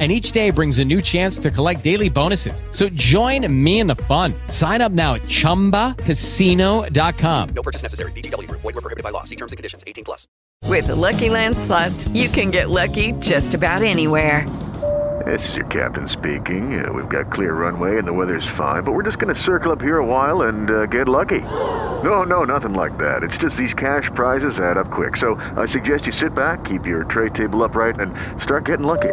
And each day brings a new chance to collect daily bonuses. So join me in the fun. Sign up now at chumbacasino.com. No purchase necessary. VGW Group. Void were prohibited by law. See terms and conditions. 18 plus. With the Lucky Land slots, you can get lucky just about anywhere. This is your captain speaking. Uh, we've got clear runway and the weather's fine, but we're just going to circle up here a while and uh, get lucky. No, no, nothing like that. It's just these cash prizes add up quick. So I suggest you sit back, keep your tray table upright, and start getting lucky.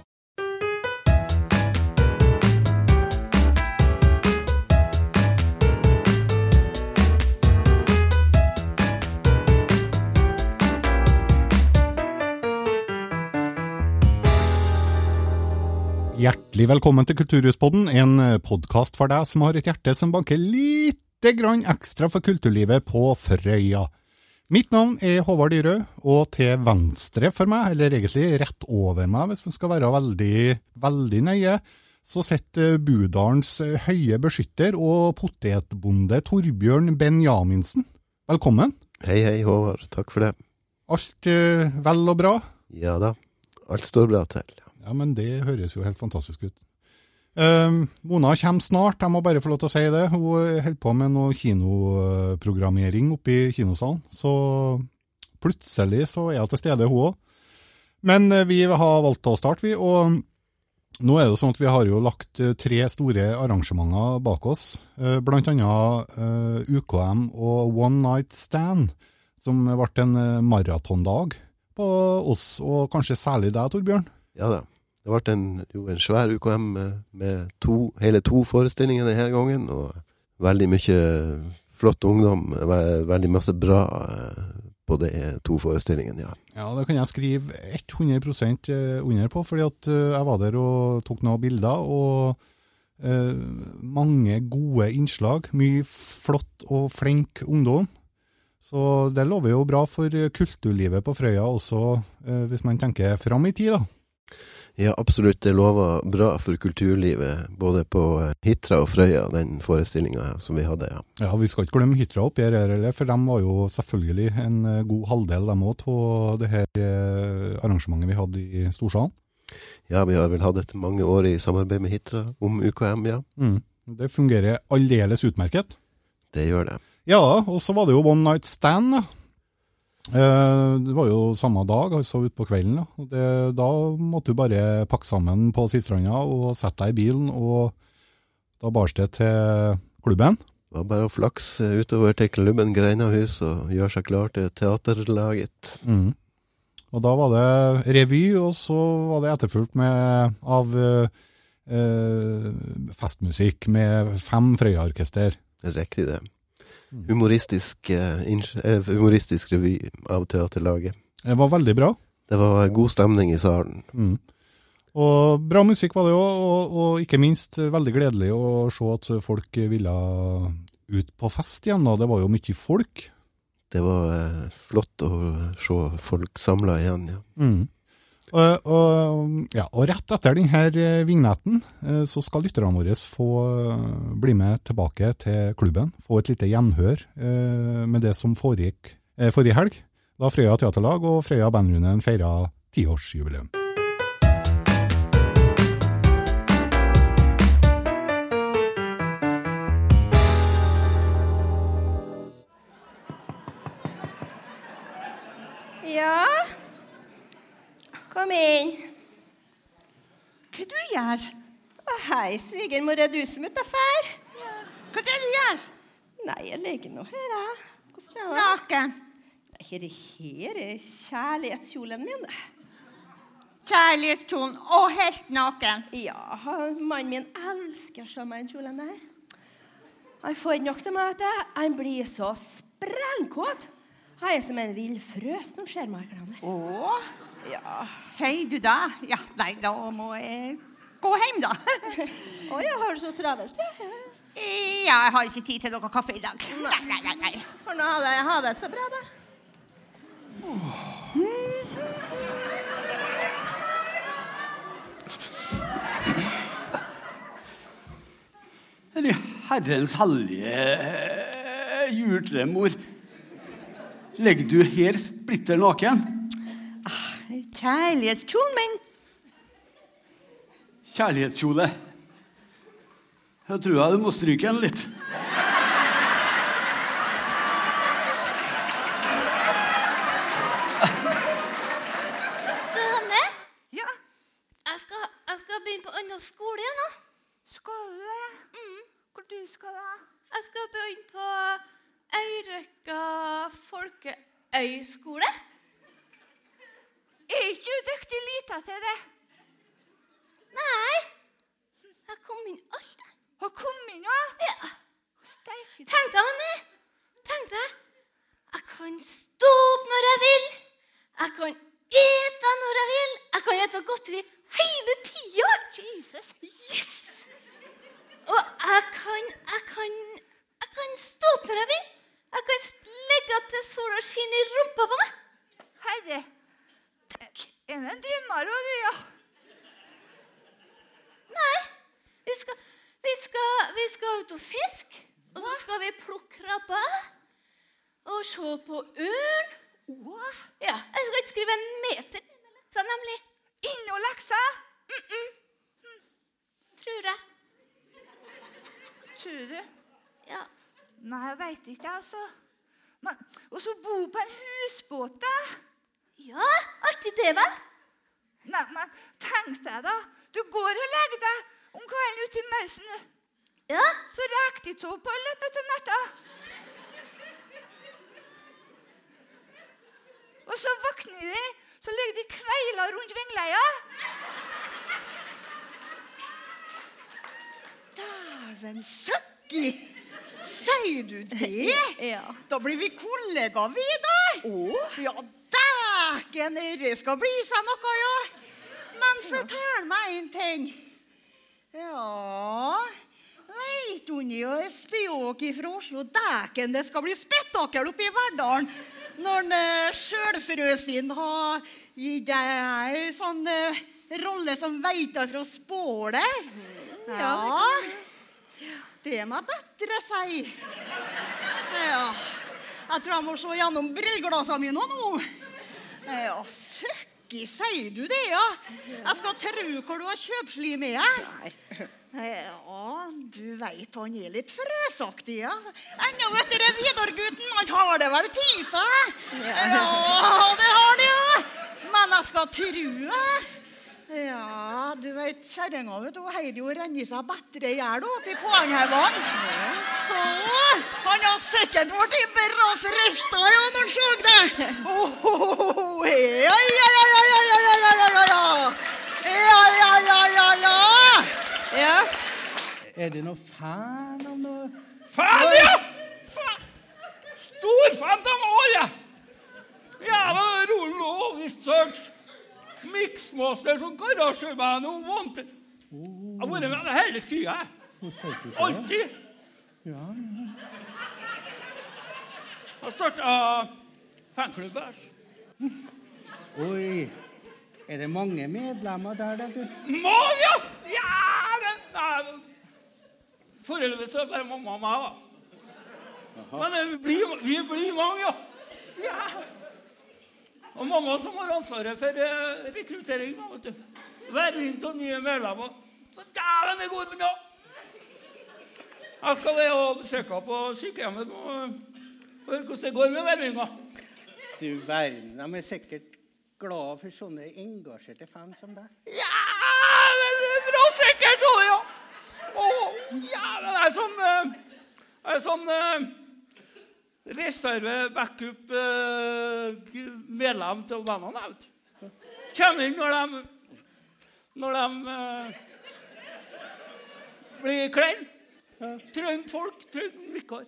Hjertelig velkommen til Kulturhuspodden, en podkast for deg som har et hjerte som banker lite grann ekstra for kulturlivet på Frøya. Mitt navn er Håvard Dyrø, og til venstre for meg, eller egentlig rett over meg hvis vi skal være veldig, veldig nøye, så sitter Budalens høye beskytter og potetbonde Torbjørn Benjaminsen. Velkommen. Hei, hei, Håvard. Takk for det. Alt eh, vel og bra? Ja da, alt står bra til. Ja, men det høres jo helt fantastisk ut. Um, Mona kommer snart, jeg må bare få lov til å si det. Hun holder på med noe kinoprogrammering oppe i kinosalen. Så plutselig så er hun til stede, hun òg. Men eh, vi har valgt å starte, vi. Og nå er det jo sånn at vi har jo lagt eh, tre store arrangementer bak oss. eh, Blant annet eh, UKM og One Night Stand, som ble en eh, maratondag på oss, og kanskje særlig deg, Torbjørn. Ja da. Det ble en, jo en svær UKM med, to, hele to forestillinger denne gangen, og veldig mye flott ungdom. Veldig masse bra eh, på de to forestillingene, ja. Ja, det kan jeg skrive 100 under på, fordi at eh, jeg var der og tok noen bilder, og eh, mange gode innslag. Mye flott og flink ungdom. Så det lover jo bra for kulturlivet på Frøya også, eh, hvis man tenker fram i tid, da. Ja, absolutt. Det lover bra for kulturlivet, både på eh, Hitra og Frøya, den forestillinga som vi hadde, ja. Ja, Vi skal ikke glemme Hitra oppi her, heller, for de var jo selvfølgelig en eh, god halvdel dem òg av det her eh, arrangementet vi hadde i Storsalen. Ja, vi har vel hatt et mange år i samarbeid med Hitra om UKM, ja. Mm. Det fungerer aldeles utmerket. Det gjør det. Ja, og så var det jo One Night Stand. da. Eh, Det var jo samme dag, altså utpå kvelden. Da. Det, da måtte du bare pakke sammen på Sistranda og sette deg i bilen, og da bars det til klubben. Det var bare å flakse utover til klubben Greinahus og gjøre seg klar til teaterlaget. Mm. Og da var det revy, og så var det etterfulgt med av eh, festmusikk med fem Frøya-orkester. Riktig det. Humoristisk, eh, eh, humoristisk revy av teaterlaget. Det var veldig bra. Det var god stemning i salen. Mm. Og bra musikk var det òg, og, og ikke minst veldig gledelig å se at folk ville ut på fest igjen. Og det var jo mye folk. Det var eh, flott å se folk samla igjen, ja. Mm. Og, og, ja, og rett etter denne vignetten eh, så skal lytterne våre få eh, bli med tilbake til klubben. Få et lite gjenhør eh, med det som foregikk eh, forrige helg, da Frøya Teaterlag og Frøya Bandrunden feira tiårsjubileum. Ja? Kom inn. Hva du gjør? Å, hei, svigermor, er du som er utafor? Hva det du gjør? Nei, jeg ligger nå her, jeg. Hvordan er det? Naken. Nei, Ikke det her er kjærlighetskjolen min. Kjærlighetskjolen og helt naken. Ja, mannen min elsker å se meg i den kjolen der. Han får ikke nok til meg, vet du. Han blir så sprengkåt. Han er som en vill frøs når han ser meg i klærne. Ja. Sier du det? Ja, nei, da må jeg gå hjem, da. Å ja, har du så travelt? Ja. Ja, jeg har ikke tid til noe kaffe i dag. Nei, nei, nei. nei. For nå har jeg ha det så bra, da. Eller Herrens hellige eh, julemor. Ligger du her splitter naken? Kjærlighetskjolen min. Kjærlighetskjole. Jeg tror jeg du må stryke den litt. Du, Hanne, Ja, jeg skal, jeg skal begynne på annen skole igjen nå. skal du det? Hvor du skal da? Jeg skal begynne på Øyrøkka folkeøyskole. Er ikke du dyktig lita til det? Nei, jeg kom inn alt. jeg. Har kommet inn, ja? Ja. Steike. Tenk deg, Hanne. Tenk deg. Jeg kan stå opp når jeg vil. Jeg kan ete når jeg vil. Ete godteri hele tida. Jesus. Yes! Og jeg kan, jeg kan, jeg kan stå opp når jeg vil. Jeg kan ligge til sola skinner i rumpa på meg. Herre, takk. er det en drømmer du, ja? Nei, vi skal, vi skal, vi skal ut og fiske. Og så skal vi plukke krabber. Og se på ørn. Ja, jeg skal ikke skrive en meter til nemlig. Inn og leksa? Tror jeg. Tror du? Ja. Nei, jeg veit ikke, altså. Men, og så bo på en husbåt, da. Ja, artig det, vel? Nei, men tenk deg, da. Du går og legger deg om kvelden ute i mausen. Ja. Så rekker de to på løpet av natta. Og så våkner de, så ligger de kveila rundt vingleia. Dæven søkki! Sier du det? Ja. Da blir vi kollegaer, vi, da. Ja, dæken det skal bli seg noe, ja. Men fortell meg en ting. Ja Veit hun jo ei spjåk fra Oslo Dæken, det skal bli spetakkel oppe i Verdalen når uh, Sjølfrøsin har gitt deg ei sånn eh, rolle som veiter fra spålet. Ja. Det må jeg bedre si. Ja. Jeg tror jeg må se gjennom brilleglassene mine nå. Ja, søkki, sier du det, ja? Jeg skal tro hvor du har kjøpsli med deg. Ja, du veit han er litt frøsaktig, ja. Ennå vet dere Vidar-gutten, han har det vel til seg? Ja, det har han, ja. Men jeg skal tru. Ja, du vet, kjerringa vet du, Heidi jo renner seg bedre i hjel oppi i poenghaugene. Så han har sikkert blitt bra frista ja, når han så det. Oh, ja, ja, ja, ja, ja, ja, ja, ja. Ja, ja, ja, ja, ja. Ja. Er det noe fan av noe Fan, ja! Fan. Stor fan av Norge! Jævla Rollo Research. Mixmaster som garasjeband og wanted. Jeg har vært med hele tida. Alltid. Ja, ja. Jeg starta fanklubb her. Oi. Er det mange medlemmer der, da? Mange, ja! Foreløpig så er det bare mamma og meg, da. Men vi blir, vi blir mange, ja. ja. Og mamma som har ansvaret for eh, rekruttering. vet du. Verving av nye medlemmer. Så dæven, det går bra! Jeg skal være og besøke på sykehjemmet og høre hvordan det går med vervinga. Du verden, de er sikkert glad for sånne engasjerte fans som deg. Ja, men det er bra sikkert òg, ja. Å, ja, det er sånn eh, Det er sånn eh, reserve, backup, eh, til vennene, vet du. Kommer inn når de Når de blir kleine. Trenger folk, trenger vikar.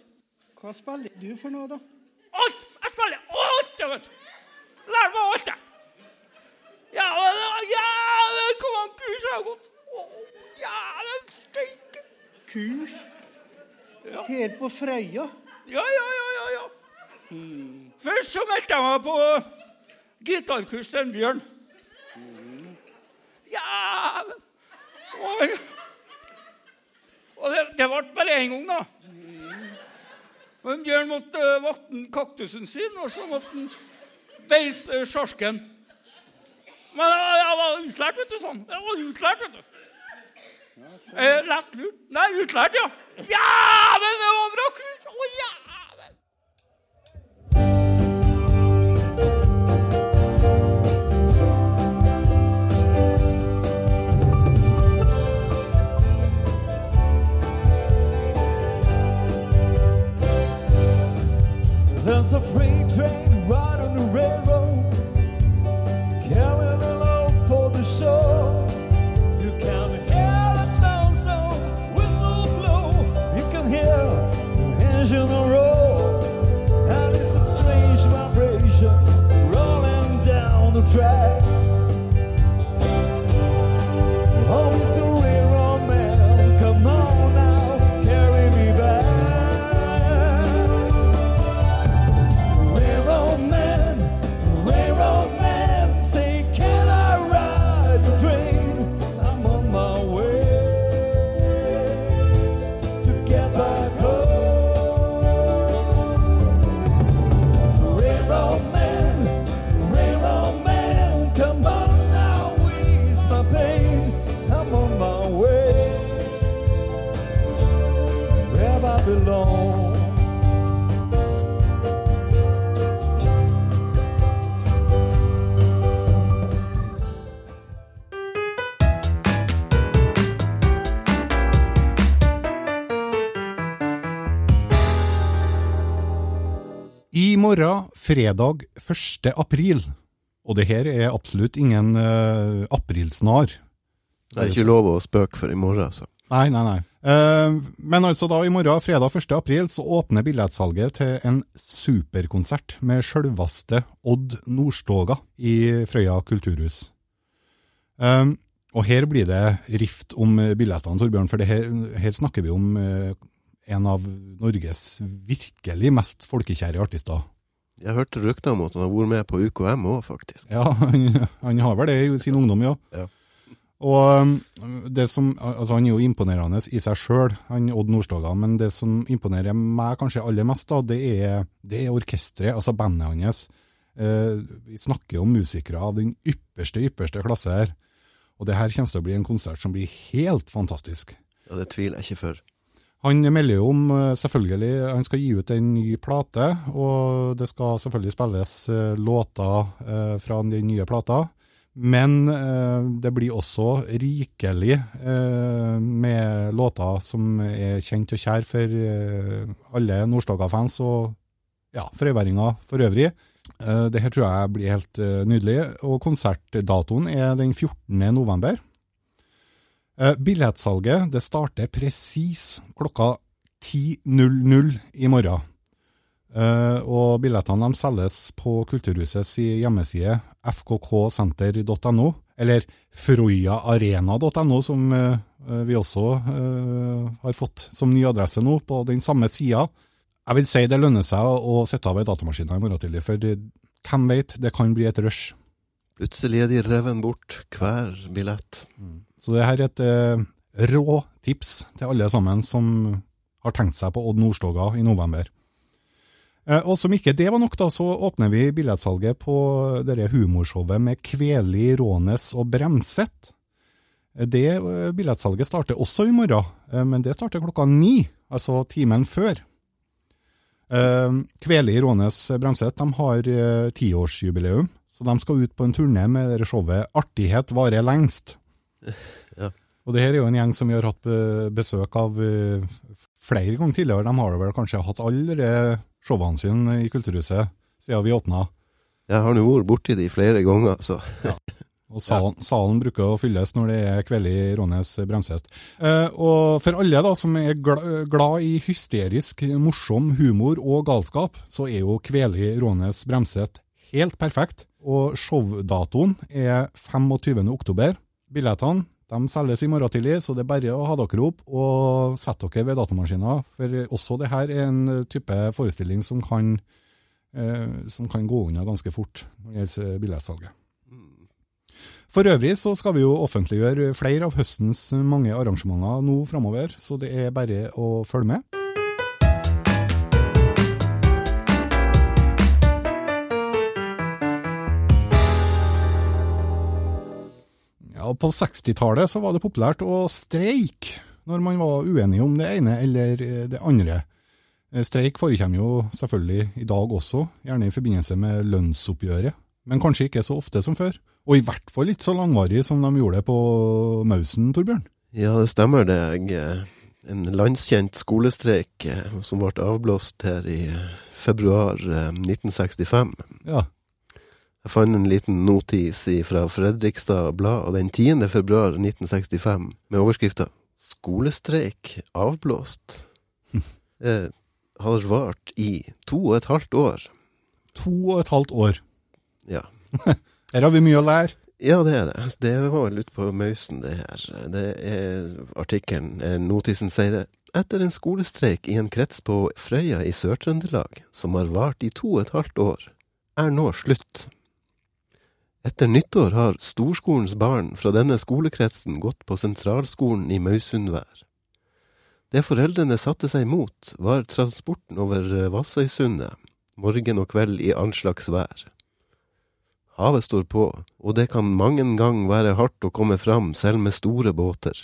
Hva spiller du for noe, da? Alt! Jeg spiller alt, jeg vet du. Lær meg alt, jeg. Ja, det var jævlig an mange kurs jeg har gått. Å, Jævlig steike. Kurs? helt på Frøya? Ja, ja, ja, ja, ja. Først så meldte jeg meg på gitarkurs til en Bjørn. Ja, men Og, og det, det ble bare én gang, da. Men Bjørn måtte uh, vatne kaktusen sin, og så måtte han beise sjarken. Men jeg, jeg var utlært, vet du. sånn. Jeg var utlært, vet du. Eh, lett lurt. Nei, utlært, ja. Ja, men det var bra kurs! Morgen, fredag 1. april, og det her er absolutt ingen uh, aprilsnar. Det er ikke lov å spøke for i morgen, altså. Nei, nei, nei. Uh, men altså da i morgen, fredag 1. april, så åpner billettsalget til en superkonsert med sjølveste Odd Nordstoga i Frøya kulturhus. Uh, og her blir det rift om billettene, Torbjørn, for det her, her snakker vi om en av Norges virkelig mest folkekjære artister. Jeg hørte rykter om at han har vært med på UKM òg, faktisk. Ja, han, han har vel det i sin ungdom, ja. Ja. Og um, det som, altså Han er jo imponerende i seg sjøl, Odd Nordstoga, men det som imponerer meg kanskje aller mest, da, det er, det er orkesteret, altså bandet hans. Eh, vi snakker om musikere av den ypperste, ypperste klasse her. Og det her kommer til å bli en konsert som blir helt fantastisk. Ja, Det tviler jeg ikke for. Han melder jo om, eh, selvfølgelig, han skal gi ut en ny plate, og det skal selvfølgelig spilles eh, låter eh, fra den nye plata. Men det blir også rikelig med låter som er kjent og kjær for alle Nordstoga-fans og ja, frøyværinger for øvrig. Det her tror jeg blir helt nydelig, og konsertdatoen er den 14. november. Eh, Billettsalget det starter presis klokka 10.00 i morgen. Eh, og billettene de selges på Kulturhusets hjemmeside fkksenter.no, eller frøyaarena.no, som eh, vi også har fått som ny adresse nå, på den samme sida. Jeg vil si det lønner seg å sette av ei datamaskin i morgen tidlig, for hvem vet, det kan bli et rush. Plutselig er de revet bort, hver billett. Så det her er et eh, rå tips til alle sammen som har tenkt seg på Odd Nordstoga i november. Eh, og som ikke det var nok, da, så åpner vi billettsalget på dette humorshowet med Kveli, Rånes og Bremset. Eh, Det eh, billettsalget starter også i morgen, eh, men det starter klokka ni, altså timen før. Kveli, Rånes, Bremset har tiårsjubileum, så de skal ut på en turné med dette showet Artighet varer lengst. Ja. Og det her er jo en gjeng som vi har hatt besøk av eh, flere ganger tidligere. De har vel kanskje hatt alle showene sine i Kulturhuset siden vi åpna. Jeg har nå vært borti de flere ganger, så Og salen, salen bruker å fylles når det er kveld i Rånes Bremset. Eh, og for alle da som er glad, glad i hysterisk, morsom humor og galskap, så er jo Kveli Rånes Bremset helt perfekt. Og showdatoen er 25. oktober. Billettene de selges i morgen tidlig, så det er bare å ha dere opp og sette dere ved datamaskiner. For også det her er en type forestilling som kan, eh, som kan gå unna ganske fort når det gjelder billettsalget. For øvrig så skal vi jo offentliggjøre flere av høstens mange arrangementer nå framover, så det er bare å følge med. Ja, På 60-tallet så var det populært å streike når man var uenig om det ene eller eh, det andre. Eh, Streik forekommer jo selvfølgelig i dag også, gjerne i forbindelse med lønnsoppgjøret, men kanskje ikke så ofte som før. Og i hvert fall ikke så langvarig som de gjorde det på Mausen, Torbjørn. Ja, det stemmer det. Jeg, eh, en landskjent skolestreik som ble avblåst her i februar eh, 1965. Ja. Jeg fant en liten notis fra Fredrikstad Blad den 10. februar 1965 med overskrifta 'Skolestreik avblåst'. eh, har vart i to og et halvt år. To og et halvt år. Ja. Her har vi mye å lære. Ja, det er det. Det var ute på Mausen, det her. Det er artikkelen, eh, notisen sier det. Etter en skolestreik i en krets på Frøya i Sør-Trøndelag, som har vart i to og et halvt år, er nå slutt. Etter nyttår har storskolens barn fra denne skolekretsen gått på sentralskolen i Mausundvær. Det foreldrene satte seg imot, var transporten over Vassøysundet, morgen og kveld i all slags vær. Havet står på, og det kan mange gang være hardt å komme fram selv med store båter.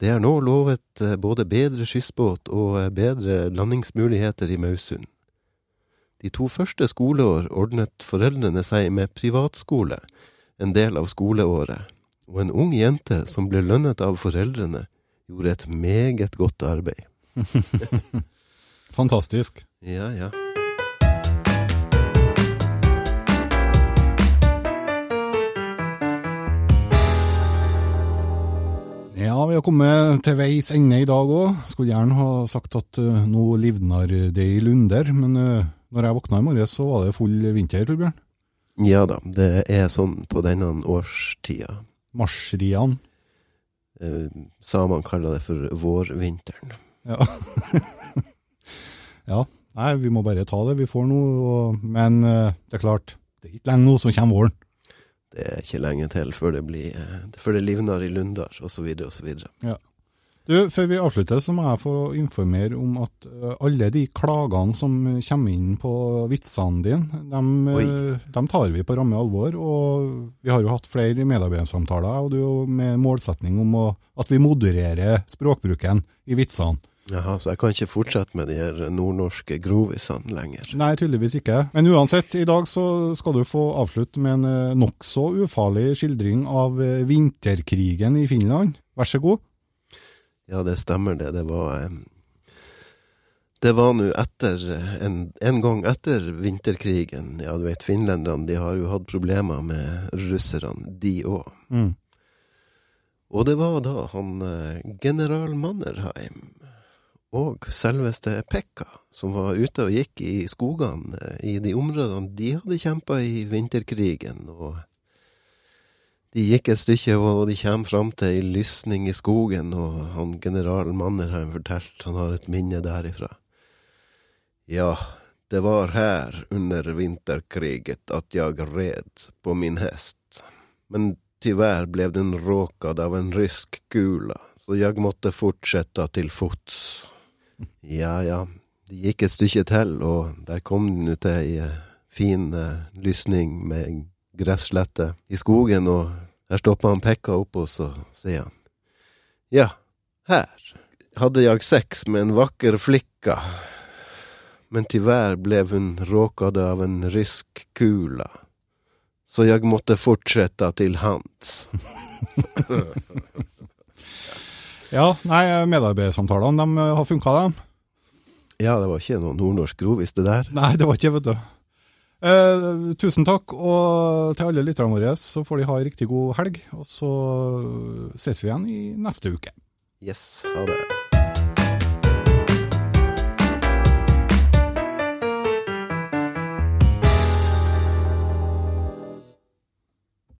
Det er nå lovet eh, både bedre skyssbåt og eh, bedre landingsmuligheter i Mausund. De to første skoleår ordnet foreldrene seg med privatskole, en del av skoleåret, og en ung jente som ble lønnet av foreldrene, gjorde et meget godt arbeid. Fantastisk. Ja, ja. Ja, vi har kommet til veis ende i dag òg. Skulle gjerne ha sagt at uh, nå livner det i lunder, men uh, når jeg våkna i morges, så var det full vinter, Torbjørn. Ja da, det er sånn på denne årstida. Marsrian. Eh, samene kaller det for vårvinteren. Ja. ja. Nei, vi må bare ta det vi får nå, og, men uh, det er klart, det er ikke lenge nå så kommer våren. Det er ikke lenge til før det blir eh, Før det livner i lunder, osv., osv. Ja. Du, Før vi avslutter, så må jeg få informere om at uh, alle de klagene som kommer inn på vitsene dine, dem, uh, dem tar vi på ramme alvor. Og vi har jo hatt flere medarbeidersamtaler, og du med målsetning om å, at vi modererer språkbruken i vitsene. Jaha, så jeg kan ikke fortsette med de her nordnorske grovisene lenger. Nei, tydeligvis ikke. Men uansett, i dag så skal du få avslutte med en eh, nokså ufarlig skildring av eh, vinterkrigen i Finland. Vær så god. Ja, det stemmer det. Det var eh, Det var nå etter en, en gang etter vinterkrigen. Ja, du vet, finlenderne de har jo hatt problemer med russerne, de òg. Mm. Og det var da han general Mannerheim og selveste Pekka, som var ute og gikk i skogene i de områdene de hadde kjempa i vinterkrigen. og De gikk et stykke, og de kommer fram til ei lysning i skogen, og han general Mannerheim fortalte han har et minne derifra. Ja, det var her under vinterkriget at jeg red på min hest, men tyvärr blev den råkad av en rysk kula, så jeg måtte fortsette til fots. Ja, ja. Det gikk et stykke til, og der kom den ut til ei fin uh, lysning med gresslette i skogen, og der stopper han Pekka opp, og så sier han. Ja, her hadde jeg sex med en vakker flikka, men tyvärr ble hun råkade av en rysk kula, så jeg måtte fortsette til hans. Ja, nei, medarbeidersamtalene de har funka, dem. Ja, det var ikke noe nordnorsk grovis, det der. Nei, det var ikke, vet du. Eh, tusen takk, og til alle lytterne våre så får de ha en riktig god helg. Og så ses vi igjen i neste uke. Yes, ha det.